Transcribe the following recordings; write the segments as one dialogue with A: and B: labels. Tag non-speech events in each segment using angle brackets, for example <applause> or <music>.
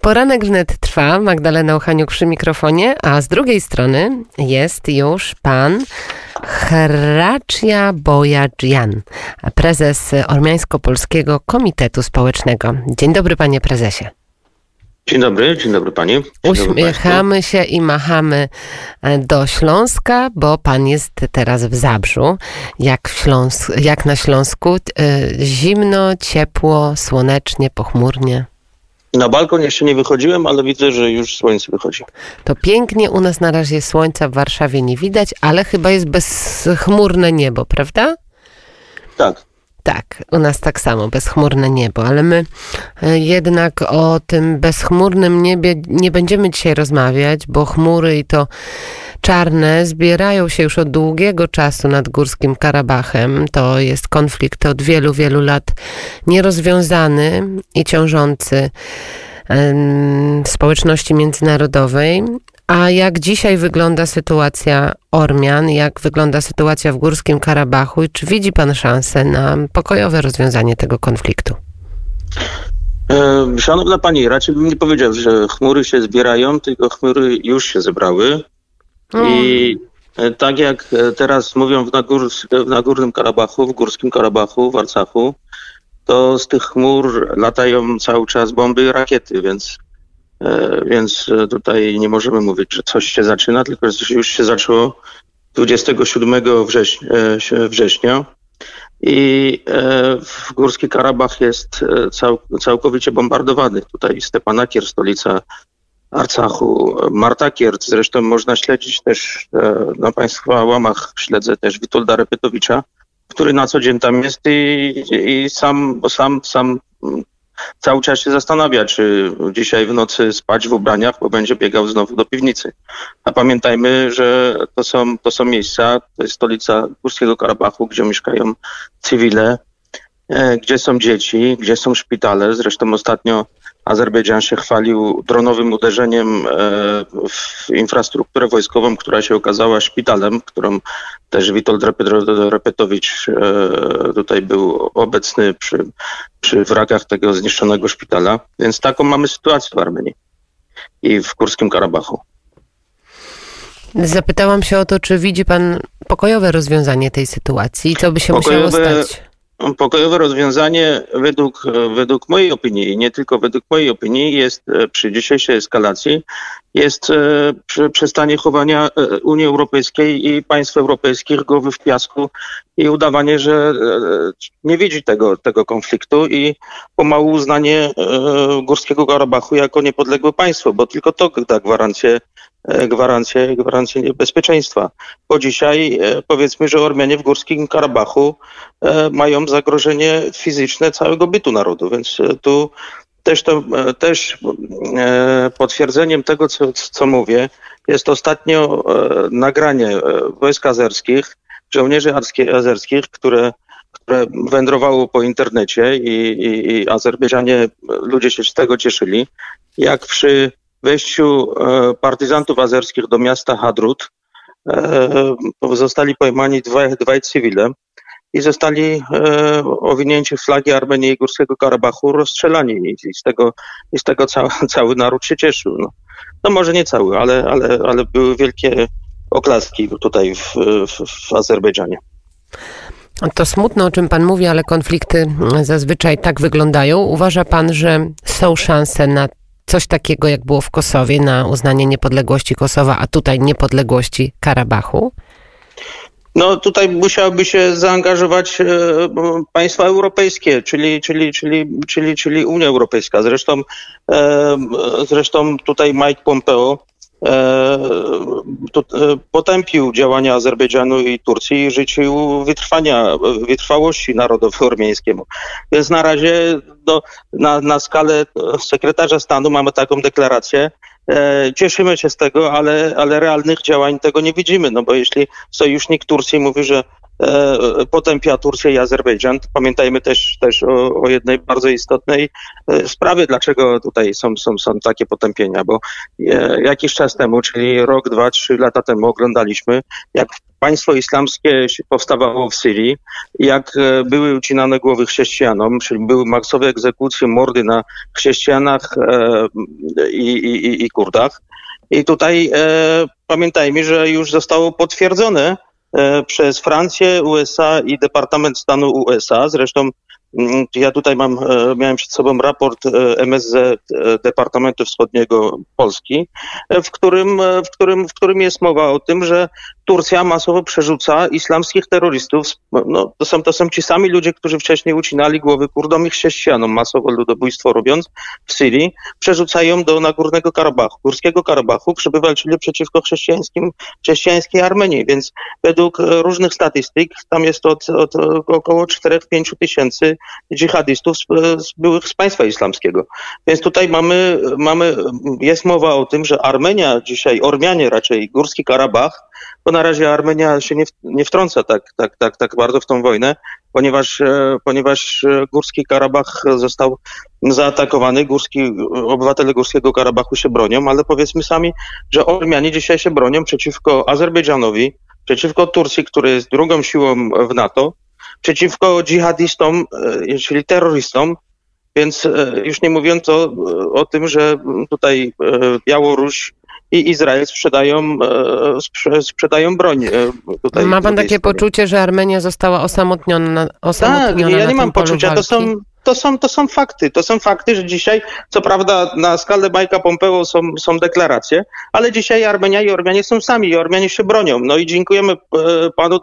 A: Poranek wnet trwa, Magdalena Uchaniuk przy mikrofonie, a z drugiej strony jest już pan Hracia Boyadjian, prezes Ormiańsko-Polskiego Komitetu Społecznego. Dzień dobry panie prezesie.
B: Dzień dobry, dzień dobry pani. Dzień
A: Uśmiechamy dobry się i machamy e, do Śląska, bo pan jest teraz w Zabrzu. Jak, w Śląsk, jak na Śląsku? E, zimno, ciepło, słonecznie, pochmurnie.
B: Na balkon jeszcze nie wychodziłem, ale widzę, że już słońce wychodzi.
A: To pięknie, u nas na razie słońca w Warszawie nie widać, ale chyba jest bezchmurne niebo, prawda?
B: Tak.
A: Tak, u nas tak samo, bezchmurne niebo, ale my e, jednak o tym bezchmurnym niebie nie będziemy dzisiaj rozmawiać, bo chmury i to czarne zbierają się już od długiego czasu nad Górskim Karabachem. To jest konflikt od wielu, wielu lat nierozwiązany i ciążący społeczności międzynarodowej. A jak dzisiaj wygląda sytuacja Ormian, jak wygląda sytuacja w Górskim Karabachu i czy widzi Pan szansę na pokojowe rozwiązanie tego konfliktu?
B: E, szanowna Pani, raczej bym nie powiedział, że chmury się zbierają, tylko chmury już się zebrały. I e, tak jak e, teraz mówią w, Nagórs w Nagórnym Karabachu, w Górskim Karabachu, w Arcachu, to z tych chmur latają cały czas bomby i rakiety, więc, e, więc tutaj nie możemy mówić, że coś się zaczyna, tylko już się zaczęło 27 września, września i w Górski Karabach jest cał, całkowicie bombardowany. Tutaj Stepanakier, stolica Arcachu, Marta Kierc. Zresztą można śledzić też e, na Państwa łamach, śledzę też Witolda Repetowicza, który na co dzień tam jest i, i sam, sam, sam cały czas się zastanawia, czy dzisiaj w nocy spać w ubraniach, bo będzie biegał znowu do piwnicy. A pamiętajmy, że to są, to są miejsca, to jest stolica Górskiego Karabachu, gdzie mieszkają cywile, e, gdzie są dzieci, gdzie są szpitale. Zresztą ostatnio Azerbejdżan się chwalił dronowym uderzeniem e, w infrastrukturę wojskową, która się okazała szpitalem, którą też Witold Repetowicz e, tutaj był obecny przy, przy wrakach tego zniszczonego szpitala. Więc taką mamy sytuację w Armenii i w Górskim Karabachu.
A: Zapytałam się o to, czy widzi pan pokojowe rozwiązanie tej sytuacji i co by się pokojowe, musiało stać?
B: Pokojowe rozwiązanie według, według mojej opinii, nie tylko według mojej opinii, jest e, przy dzisiejszej eskalacji, jest e, przestanie chowania e, Unii Europejskiej i państw europejskich głowy w piasku i udawanie, że nie widzi tego, tego konfliktu i pomału uznanie Górskiego Karabachu jako niepodległe państwo, bo tylko to da gwarancję E, gwarancję, gwarancję bezpieczeństwa. Bo dzisiaj e, powiedzmy, że Ormianie w Górskim Karabachu e, mają zagrożenie fizyczne całego bytu narodu, więc tu też, to, też potwierdzeniem tego, co, co mówię, jest ostatnio nagranie wojsk azerskich, żołnierzy azerskich, które, które wędrowało po internecie i, i, i Azerbejdżanie, ludzie się z tego cieszyli, jak przy wejściu e, partyzantów azerskich do miasta Hadrut e, zostali pojmani dwaj, dwaj cywile i zostali e, owinięci w flagi Armenii i Górskiego Karabachu rozstrzelani i z tego, i z tego cały, <laughs> cały naród się cieszył. No, no może nie cały, ale, ale, ale były wielkie oklaski tutaj w, w, w Azerbejdżanie.
A: To smutno, o czym Pan mówi, ale konflikty zazwyczaj tak wyglądają. Uważa Pan, że są szanse na coś takiego, jak było w Kosowie, na uznanie niepodległości Kosowa, a tutaj niepodległości Karabachu?
B: No tutaj musiałyby się zaangażować e, państwa europejskie, czyli, czyli, czyli, czyli, czyli Unia Europejska. Zresztą, e, zresztą tutaj Mike Pompeo E, e, potępił działania Azerbejdżanu i Turcji i życzył wytrwania, wytrwałości narodowi <laughs> ormiańskiemu. Więc na razie do, na, na skalę sekretarza stanu mamy taką deklarację. E, cieszymy się z tego, ale, ale realnych działań tego nie widzimy, no bo jeśli sojusznik Turcji mówi, że potępia Turcję i Azerbejdżan. Pamiętajmy też, też o, o jednej bardzo istotnej sprawie, dlaczego tutaj są, są, są takie potępienia, bo jakiś czas temu, czyli rok, dwa, trzy lata temu oglądaliśmy, jak państwo islamskie powstawało w Syrii, jak e, były ucinane głowy chrześcijanom, czyli były masowe egzekucje, mordy na chrześcijanach e, i, i, i Kurdach. I tutaj e, pamiętajmy, że już zostało potwierdzone e, przez Francję, USA i Departament Stanu USA. Zresztą Mm, ja tutaj mam, e, miałem przed sobą raport e, MSZ e, Departamentu Wschodniego Polski, w którym, w, którym, w którym jest mowa o tym, że Turcja masowo przerzuca islamskich terrorystów. No, to, są, to są ci sami ludzie, którzy wcześniej ucinali głowy Kurdom i chrześcijanom, masowo ludobójstwo robiąc w Syrii, przerzucają do Nagórnego Karabachu, Górskiego Karabachu, żeby walczyli przeciwko chrześcijańskim, chrześcijańskiej Armenii. Więc według różnych statystyk tam jest od, od około 4-5 tysięcy dżihadystów z, z byłych z państwa islamskiego. Więc tutaj mamy, mamy, jest mowa o tym, że Armenia dzisiaj, Ormianie raczej, Górski Karabach, bo na razie Armenia się nie, nie wtrąca tak, tak, tak, tak bardzo w tą wojnę, ponieważ, e, ponieważ Górski Karabach został zaatakowany, górski, obywatele Górskiego Karabachu się bronią, ale powiedzmy sami, że Ormianie dzisiaj się bronią przeciwko Azerbejdżanowi, przeciwko Turcji, który jest drugą siłą w NATO, przeciwko dżihadistom, e, czyli terrorystom, więc e, już nie mówiąc o, o tym, że tutaj Białoruś i Izrael sprzedają, sprzedają broń.
A: Tutaj, Ma pan takie poczucie, że Armenia została osamotniona? osamotniona
B: tak, ja nie mam poczucia. To są, to są, to są fakty. To są fakty, że dzisiaj, co prawda na skalę Majka Pompeo są, są deklaracje, ale dzisiaj Armenia i Ormianie są sami i Ormianie się bronią. No i dziękujemy e, panu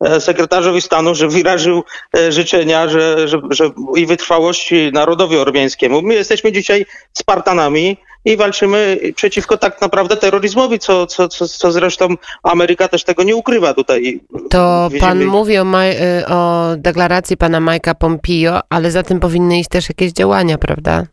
B: e, sekretarzowi stanu, że wyraził e, życzenia że, że, że i wytrwałości narodowi ormiańskiemu. My jesteśmy dzisiaj Spartanami, i walczymy przeciwko tak naprawdę terroryzmowi, co, co, co, co zresztą Ameryka też tego nie ukrywa tutaj.
A: To Widzimy... pan mówi o, o deklaracji pana Majka Pompeo, ale za tym powinny iść też jakieś działania, prawda?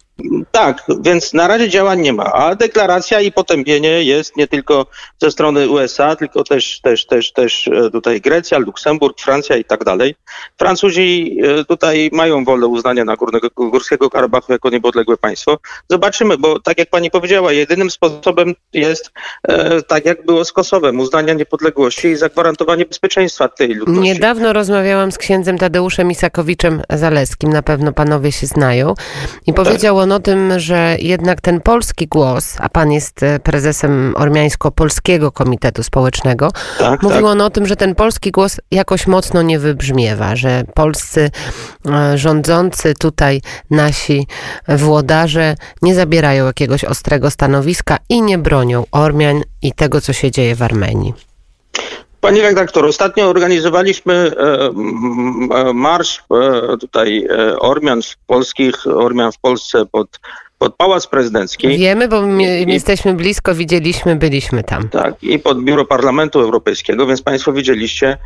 B: Tak, więc na razie działań nie ma, a deklaracja i potępienie jest nie tylko ze strony USA, tylko też, też, też, też e, tutaj Grecja, Luksemburg, Francja i tak dalej. Francuzi e, tutaj mają wolę uznania Nagórnego Górskiego Karabachu jako niepodległe państwo. Zobaczymy, bo tak jak pani powiedziała, jedynym sposobem jest e, tak jak było z Kosowem, uznania niepodległości i zagwarantowanie bezpieczeństwa tej ludności.
A: Niedawno rozmawiałam z księdzem Tadeuszem Isakowiczem Zaleskim, na pewno panowie się znają i powiedział tak. On o tym, że jednak ten polski głos, a pan jest e, prezesem Ormiańsko-Polskiego Komitetu Społecznego, tak, mówił tak. on o tym, że ten polski głos jakoś mocno nie wybrzmiewa, że polscy e, rządzący tutaj, nasi włodarze nie zabierają jakiegoś ostrego stanowiska i nie bronią Ormian i tego, co się dzieje w Armenii.
B: Panie redaktor, ostatnio organizowaliśmy e, e, marsz e, tutaj Ormian w polskich, Ormian w Polsce pod pod Pałac Prezydencki.
A: Wiemy, bo my, my jesteśmy blisko, widzieliśmy, byliśmy tam.
B: Tak, i pod Biuro Parlamentu Europejskiego, więc Państwo widzieliście,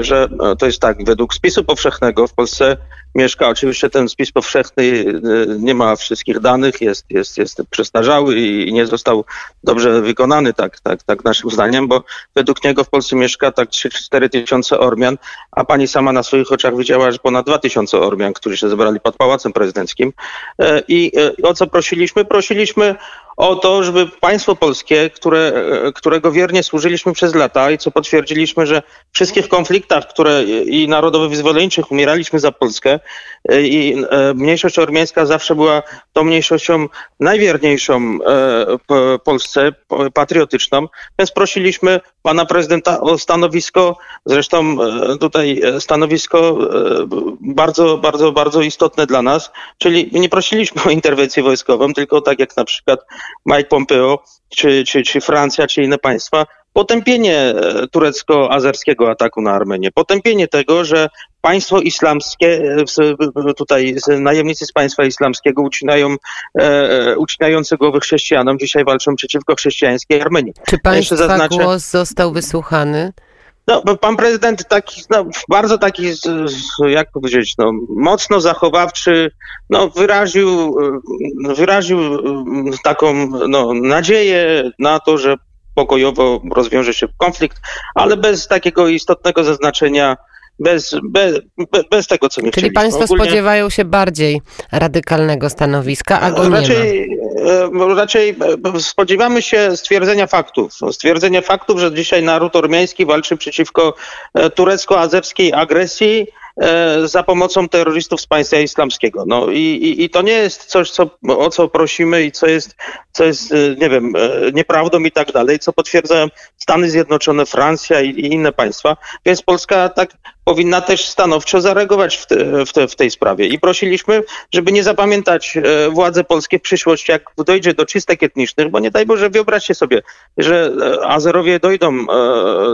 B: że to jest tak, według spisu powszechnego w Polsce mieszka. Oczywiście ten spis powszechny y, nie ma wszystkich danych, jest, jest, jest przestarzały i nie został dobrze wykonany, tak, tak, tak naszym zdaniem, bo według niego w Polsce mieszka tak 3-4 tysiące Ormian, a pani sama na swoich oczach widziała, że ponad 2 tysiące Ormian, którzy się zebrali pod Pałacem Prezydenckim. E, I e, o co prosiliśmy? Prosiliśmy o to, żeby państwo polskie, które, e, którego wiernie służyliśmy przez lata i co potwierdziliśmy, że w wszystkich konfliktach, które i narodowo-wyzwoleńczych umieraliśmy za Polskę e, i e, mniejszość ormiańska zawsze była tą mniejszością najwierniejszą Polsce, patriotyczną, więc prosiliśmy pana prezydenta o stanowisko, zresztą tutaj stanowisko bardzo, bardzo, bardzo istotne dla nas, czyli nie prosiliśmy o interwencję wojskową, tylko tak jak na przykład Mike Pompeo, czy, czy, czy Francja, czy inne państwa, potępienie e, turecko-azerskiego ataku na Armenię, potępienie tego, że państwo islamskie, e, tutaj najemnicy z państwa islamskiego ucinają, e, ucinający głowy chrześcijanom, dzisiaj walczą przeciwko chrześcijańskiej Armenii.
A: Czy państwa zaznaczę, głos został wysłuchany?
B: No, pan prezydent taki, no, bardzo taki, jak powiedzieć, no, mocno zachowawczy, no, wyraził, wyraził taką no, nadzieję na to, że pokojowo rozwiąże się konflikt, ale bez takiego istotnego zaznaczenia bez, bez, bez tego, co my
A: Czyli Państwo Ogólnie... spodziewają się bardziej radykalnego stanowiska, a go
B: raczej,
A: nie
B: ma. Raczej e, spodziewamy się stwierdzenia faktów. Stwierdzenia faktów, że dzisiaj naród ormiański walczy przeciwko e, turecko-azerskiej agresji, E, za pomocą terrorystów z państwa islamskiego. No i, i, i, to nie jest coś, co, o co prosimy i co jest, co jest, e, nie wiem, e, nieprawdą i tak dalej, co potwierdzają Stany Zjednoczone, Francja i, i inne państwa. Więc Polska tak powinna też stanowczo zareagować w, te, w, te, w, tej sprawie. I prosiliśmy, żeby nie zapamiętać władze polskie w przyszłości, jak dojdzie do czystek etnicznych, bo nie daj Boże, wyobraźcie sobie, że Azerowie dojdą,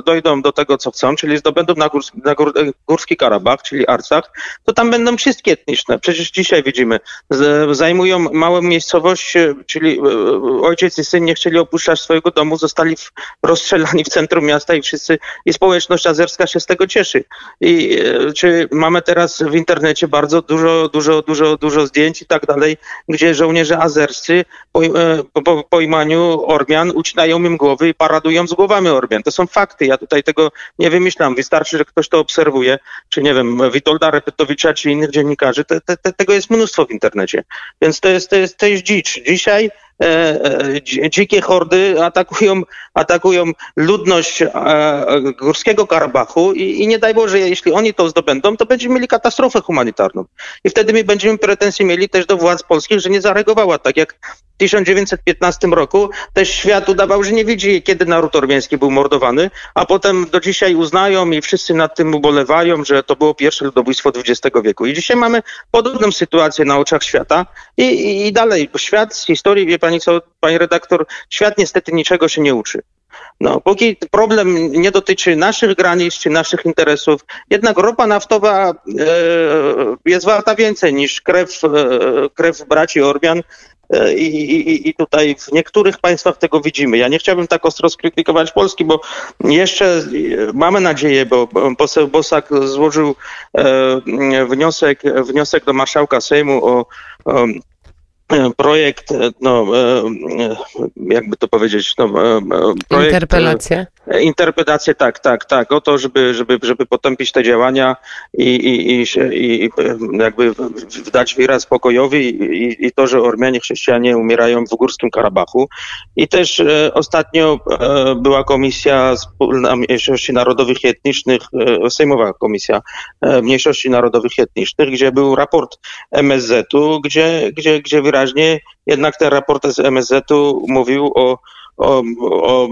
B: dojdą do tego, co chcą, czyli zdobędą na, górs, na gór, Górski Karabach, czyli Arcach, to tam będą wszystkie etniczne. Przecież dzisiaj widzimy, zajmują małe miejscowości, czyli e, ojciec i syn nie chcieli opuszczać swojego domu, zostali rozstrzelani w centrum miasta i wszyscy, i społeczność azerska się z tego cieszy. I e, czy mamy teraz w internecie bardzo dużo, dużo, dużo, dużo zdjęć i tak dalej, gdzie żołnierze azerscy po, e, po, po imaniu Ormian ucinają im głowy i paradują z głowami Ormian. To są fakty. Ja tutaj tego nie wymyślam. Wystarczy, że ktoś to obserwuje, czy nie wiem, Witolda Repetowicza czy innych dziennikarzy, te, te, te, tego jest mnóstwo w internecie. Więc to jest, to jest, to jest dzicz. Dzisiaj dzikie hordy atakują, atakują ludność e, Górskiego Karabachu i, i nie daj Boże, jeśli oni to zdobędą, to będziemy mieli katastrofę humanitarną. I wtedy my będziemy pretensje mieli też do władz polskich, że nie zareagowała tak jak 1915 roku też świat udawał, że nie widzi, kiedy naród ormiański był mordowany, a potem do dzisiaj uznają i wszyscy nad tym ubolewają, że to było pierwsze ludobójstwo XX wieku. I dzisiaj mamy podobną sytuację na oczach świata i, i, i dalej. Świat z historii, pani co, pani redaktor, świat niestety niczego się nie uczy. No, póki problem nie dotyczy naszych granic czy naszych interesów, jednak ropa naftowa e, jest warta więcej niż krew, e, krew braci Ormian E, I, i, tutaj w niektórych państwach tego widzimy. Ja nie chciałbym tak ostro skrytykować Polski, bo jeszcze mamy nadzieję, bo poseł Bosak złożył e, wniosek, wniosek do marszałka Sejmu o, o projekt, no, jakby to powiedzieć, no,
A: projekt, Interpelację?
B: Interpretację, tak, tak, tak, o to, żeby, żeby, żeby potępić te działania i, i, i, i jakby dać wyraz pokojowi i, i to, że Ormianie chrześcijanie umierają w Górskim Karabachu. I też e, ostatnio e, była Komisja Mniejszości Narodowych i Etnicznych, e, Sejmowa Komisja Mniejszości Narodowych i Etnicznych, gdzie był raport MSZ-u, gdzie, gdzie, gdzie wyraźnie jednak ten raport z MSZ-u mówił o o, o,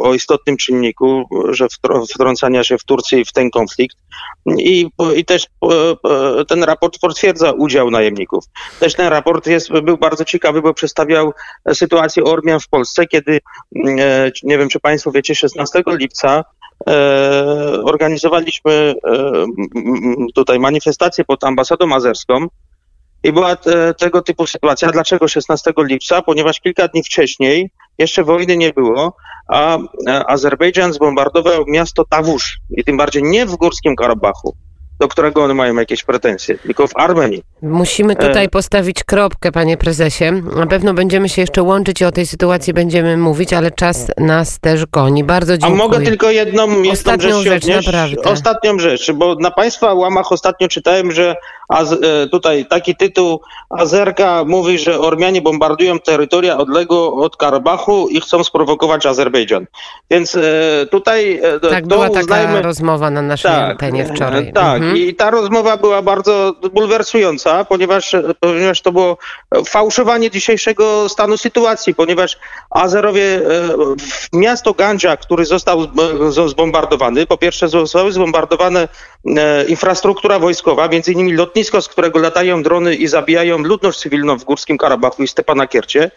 B: o istotnym czynniku, że wtrącania się w Turcji w ten konflikt. I, i też ten raport potwierdza udział najemników. Też ten raport jest, był bardzo ciekawy, bo przedstawiał sytuację Ormian w Polsce, kiedy, e, nie wiem czy Państwo wiecie, 16 lipca e, organizowaliśmy e, tutaj manifestację pod ambasadą azerską i była te, tego typu sytuacja. Dlaczego 16 lipca? Ponieważ kilka dni wcześniej jeszcze wojny nie było, a Azerbejdżan zbombardował miasto Tawusz i tym bardziej nie w Górskim Karabachu, do którego one mają jakieś pretensje, tylko w Armenii.
A: Musimy tutaj e... postawić kropkę, panie prezesie. Na pewno będziemy się jeszcze łączyć i o tej sytuacji będziemy mówić, ale czas nas też goni. Bardzo dziękuję.
B: A mogę tylko jedną,
A: Ostatnią
B: rzecz,
A: rzecz naprawdę.
B: Ostatnią rzecz, bo na państwa łamach ostatnio czytałem, że az, e, tutaj taki tytuł Azerka mówi, że Ormianie bombardują terytoria odległe od Karabachu i chcą sprowokować Azerbejdżan. Więc e, tutaj
A: tak, to była taka rozmowa na naszej tak, antenie wczoraj.
B: Tak, mhm. I ta rozmowa była bardzo bulwersująca, ponieważ, ponieważ to było fałszowanie dzisiejszego stanu sytuacji, ponieważ Azerowie, miasto Gandzia, który został zbombardowany, po pierwsze zostały zbombardowane infrastruktura wojskowa, między innymi lotnisko lotnisko, z którego latają drony i zabijają ludność cywilną w Górskim Karabachu i Stepanakiercie.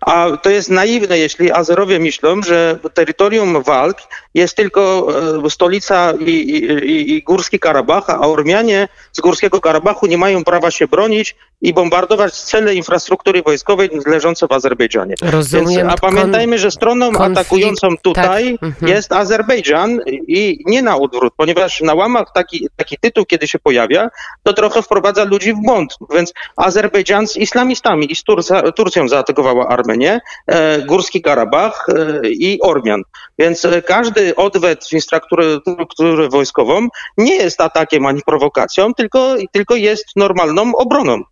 B: A to jest naiwne, jeśli Azerowie myślą, że terytorium walk jest tylko e, stolica i, i, i Górski Karabach, a Ormianie z Górskiego Karabachu nie mają prawa się bronić i bombardować cele infrastruktury wojskowej leżące w Azerbejdżanie.
A: Rozumiem.
B: Więc, a pamiętajmy, że stroną
A: konflikt-
B: atakującą tutaj
A: tak, mhm.
B: jest Azerbejdżan i nie na odwrót, ponieważ na łamach taki, taki tytuł, kiedy się pojawia, to trochę wprowadza ludzi w błąd. Więc Azerbejdżan z islamistami i z Turca, Turcją zaatakowała Armenię, e, Górski Karabach e, i Ormian. Więc e, każdy odwet w infrastrukturę wojskową nie jest atakiem ani prowokacją, tylko, tylko jest normalną obroną.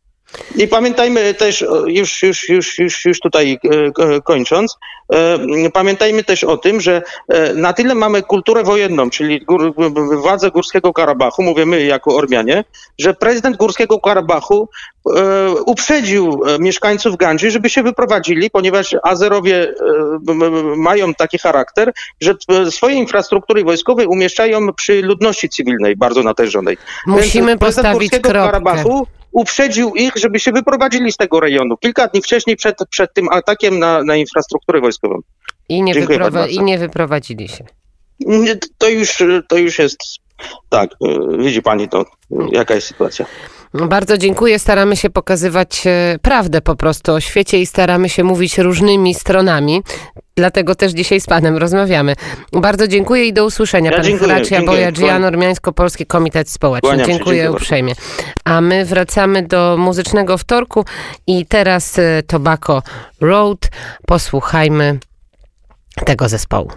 B: I pamiętajmy też, już, już, już, już, już tutaj e, kończąc, e, pamiętajmy też o tym, że e, na tyle mamy kulturę wojenną, czyli gór, władzę Górskiego Karabachu, mówię my jako Ormianie, że prezydent Górskiego Karabachu uprzedził mieszkańców Gandży, żeby się wyprowadzili, ponieważ Azerowie mają taki charakter, że swoje infrastruktury wojskowej umieszczają przy ludności cywilnej, bardzo natężonej.
A: Musimy
B: Więc prezydent
A: postawić
B: Górskiego
A: kropkę.
B: Karabachu uprzedził ich, żeby się wyprowadzili z tego rejonu. Kilka dni wcześniej przed, przed tym atakiem na, na infrastrukturę wojskową.
A: I nie,
B: bardzo.
A: I nie wyprowadzili się.
B: To już, to już jest. Tak, y, widzi pani to, jaka jest sytuacja.
A: Bardzo dziękuję. Staramy się pokazywać e, prawdę po prostu o świecie i staramy się mówić różnymi stronami. Dlatego też dzisiaj z panem rozmawiamy. Bardzo dziękuję i do usłyszenia.
B: Ja
A: Pan
B: dziękuję, dziękuję.
A: Bojadzian, Ormiańsko-Polski Komitet Społeczny.
B: Kłaniam
A: Dziękuję
B: dziękuję
A: uprzejmie. A my wracamy do muzycznego wtorku i teraz e, Tobacco Road. Posłuchajmy tego zespołu.